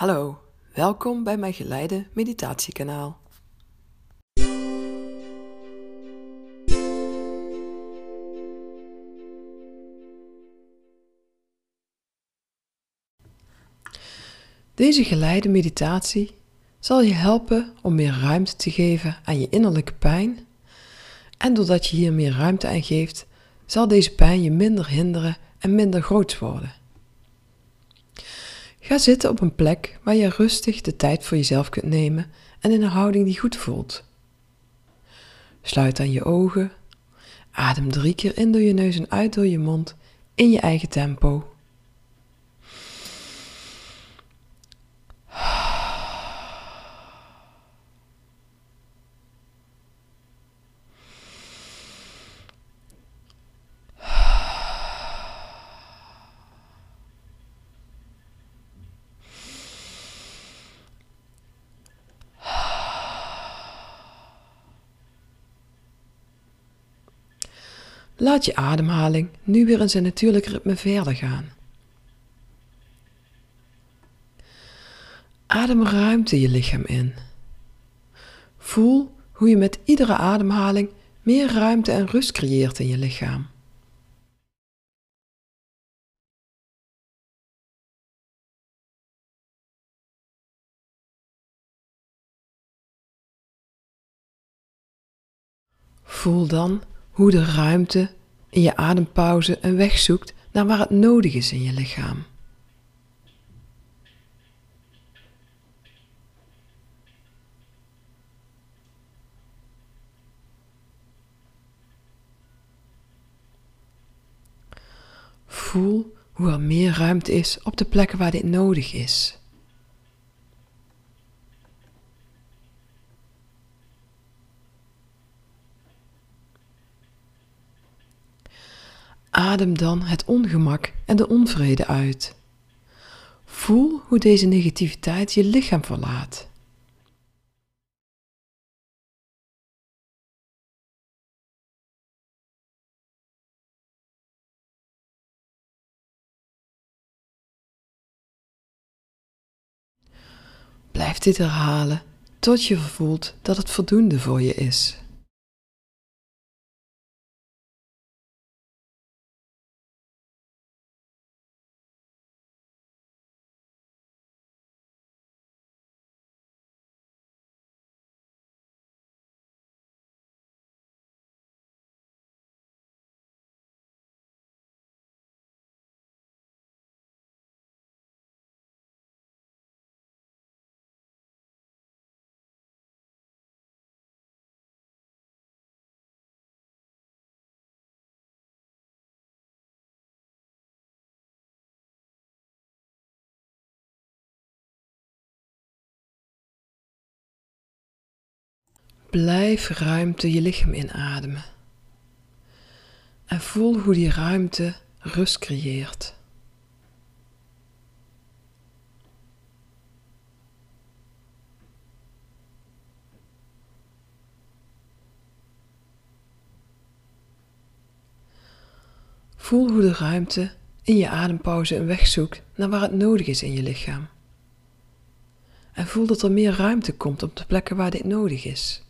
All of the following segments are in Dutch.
Hallo, welkom bij mijn geleide meditatiekanaal. Deze geleide meditatie zal je helpen om meer ruimte te geven aan je innerlijke pijn. En doordat je hier meer ruimte aan geeft, zal deze pijn je minder hinderen en minder groot worden. Ga zitten op een plek waar je rustig de tijd voor jezelf kunt nemen en in een houding die goed voelt. Sluit dan je ogen, adem drie keer in door je neus en uit door je mond in je eigen tempo. Laat je ademhaling nu weer in zijn natuurlijke ritme verder gaan. Adem ruimte je lichaam in. Voel hoe je met iedere ademhaling meer ruimte en rust creëert in je lichaam. Voel dan hoe de ruimte in je adempauze een weg zoekt naar waar het nodig is in je lichaam. Voel hoe er meer ruimte is op de plekken waar dit nodig is. Adem dan het ongemak en de onvrede uit. Voel hoe deze negativiteit je lichaam verlaat. Blijf dit herhalen tot je voelt dat het voldoende voor je is. Blijf ruimte je lichaam inademen. En voel hoe die ruimte rust creëert. Voel hoe de ruimte in je adempauze een weg zoekt naar waar het nodig is in je lichaam. En voel dat er meer ruimte komt op de plekken waar dit nodig is.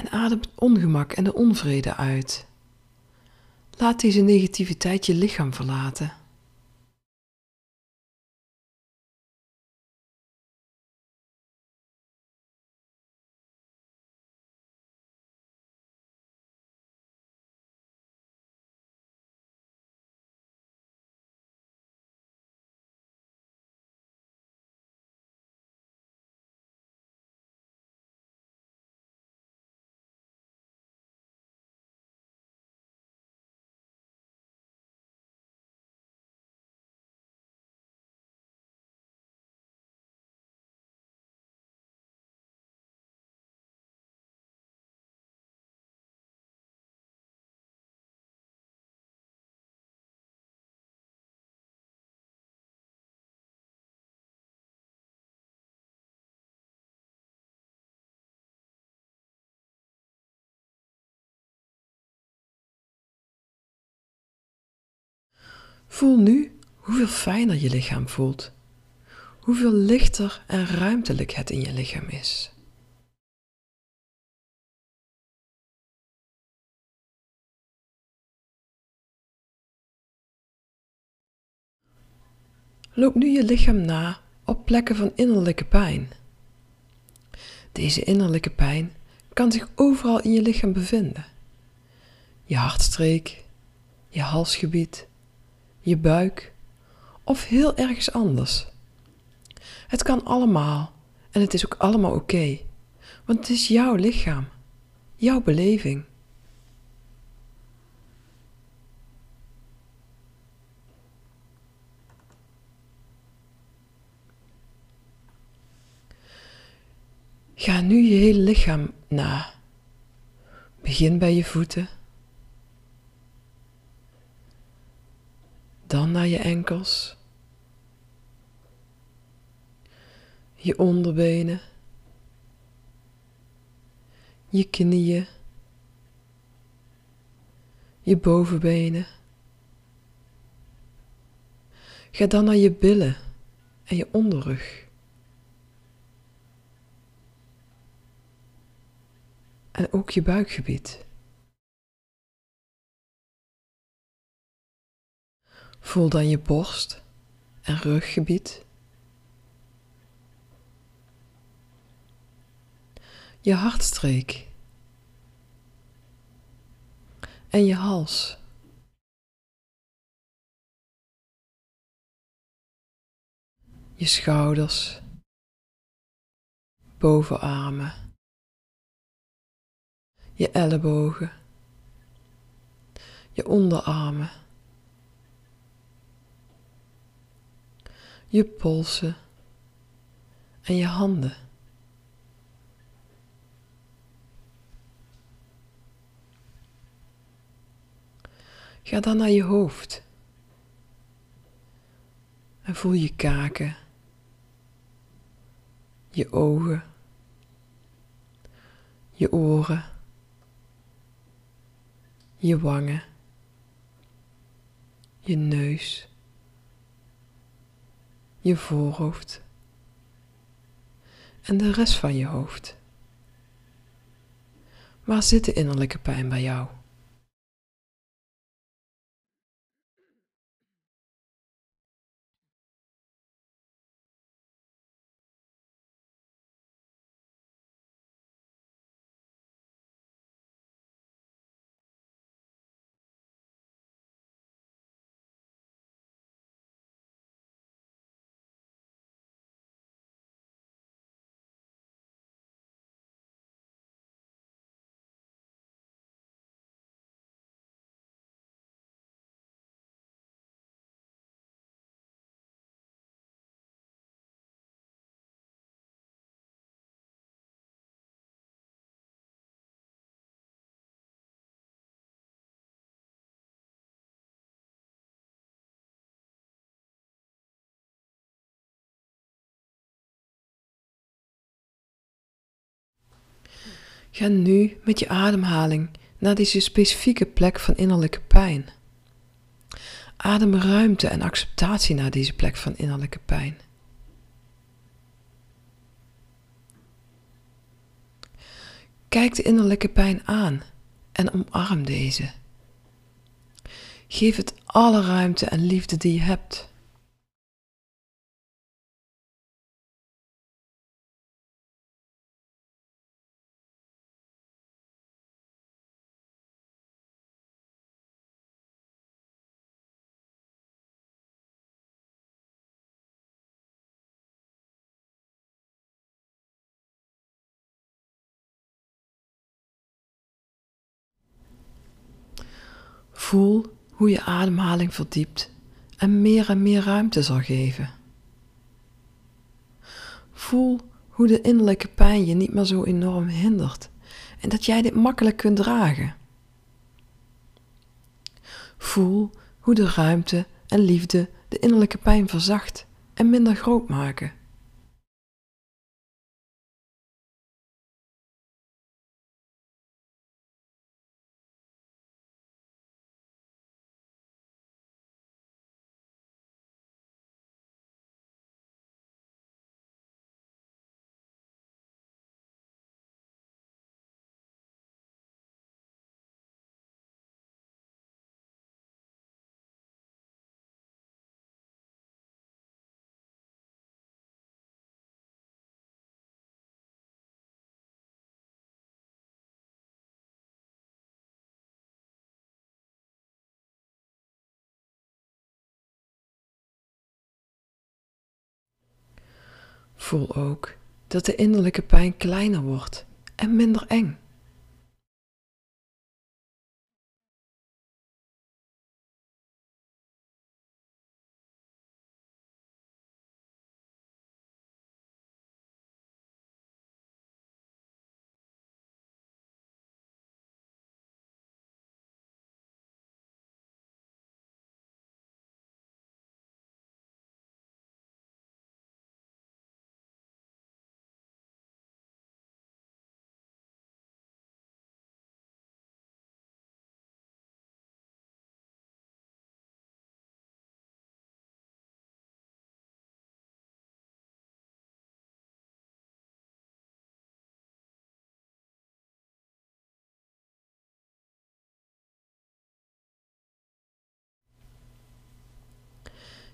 En adem het ongemak en de onvrede uit. Laat deze negativiteit je lichaam verlaten. Voel nu hoeveel fijner je lichaam voelt. Hoeveel lichter en ruimtelijk het in je lichaam is. Loop nu je lichaam na op plekken van innerlijke pijn. Deze innerlijke pijn kan zich overal in je lichaam bevinden. Je hartstreek, je halsgebied, je buik of heel ergens anders. Het kan allemaal en het is ook allemaal oké, want het is jouw lichaam, jouw beleving. Ga nu je hele lichaam na. Begin bij je voeten. Dan naar je enkels. Je onderbenen. Je knieën. Je bovenbenen. Ga dan naar je billen en je onderrug. en ook je buikgebied. Voel dan je borst en ruggebied. Je hartstreek. En je hals. Je schouders. Bovenarmen je ellebogen, je onderarmen, je polsen en je handen. Ga dan naar je hoofd en voel je kaken, je ogen, je oren je wangen, je neus, je voorhoofd en de rest van je hoofd. Waar zit de innerlijke pijn bij jou? Ga nu met je ademhaling naar deze specifieke plek van innerlijke pijn. Adem ruimte en acceptatie naar deze plek van innerlijke pijn. Kijk de innerlijke pijn aan en omarm deze. Geef het alle ruimte en liefde die je hebt. Voel hoe je ademhaling verdiept en meer en meer ruimte zal geven. Voel hoe de innerlijke pijn je niet meer zo enorm hindert en dat jij dit makkelijk kunt dragen. Voel hoe de ruimte en liefde de innerlijke pijn verzacht en minder groot maken. Voel ook dat de innerlijke pijn kleiner wordt en minder eng.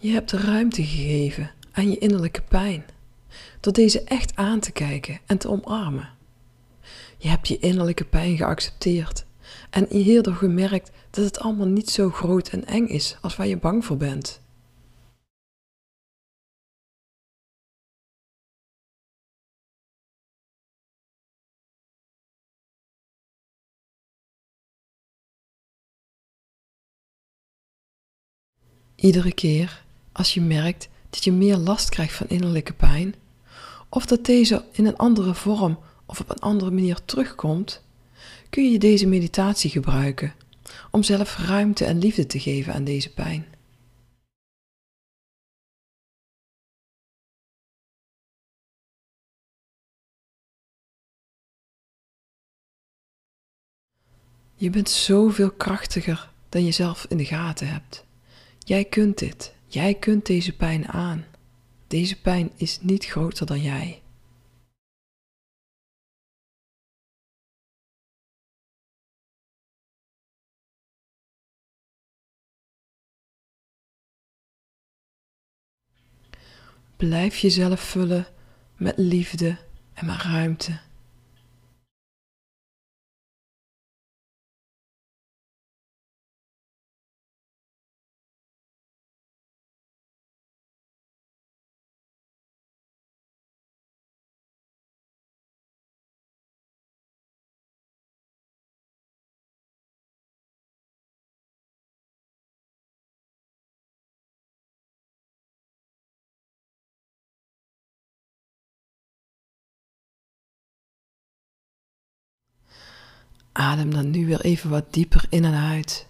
Je hebt ruimte gegeven aan je innerlijke pijn, door deze echt aan te kijken en te omarmen. Je hebt je innerlijke pijn geaccepteerd en hierdoor gemerkt dat het allemaal niet zo groot en eng is als waar je bang voor bent. Iedere keer als je merkt dat je meer last krijgt van innerlijke pijn, of dat deze in een andere vorm of op een andere manier terugkomt, kun je deze meditatie gebruiken om zelf ruimte en liefde te geven aan deze pijn. Je bent zoveel krachtiger dan je zelf in de gaten hebt. Jij kunt dit. Jij kunt deze pijn aan. Deze pijn is niet groter dan jij. Blijf jezelf vullen met liefde en met ruimte. Adem dan nu weer even wat dieper in en uit.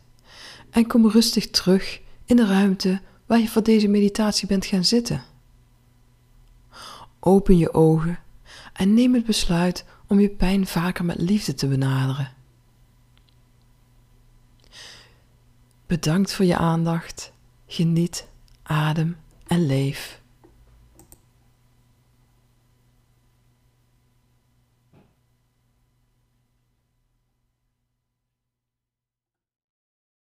En kom rustig terug in de ruimte waar je voor deze meditatie bent gaan zitten. Open je ogen en neem het besluit om je pijn vaker met liefde te benaderen. Bedankt voor je aandacht. Geniet, adem en leef.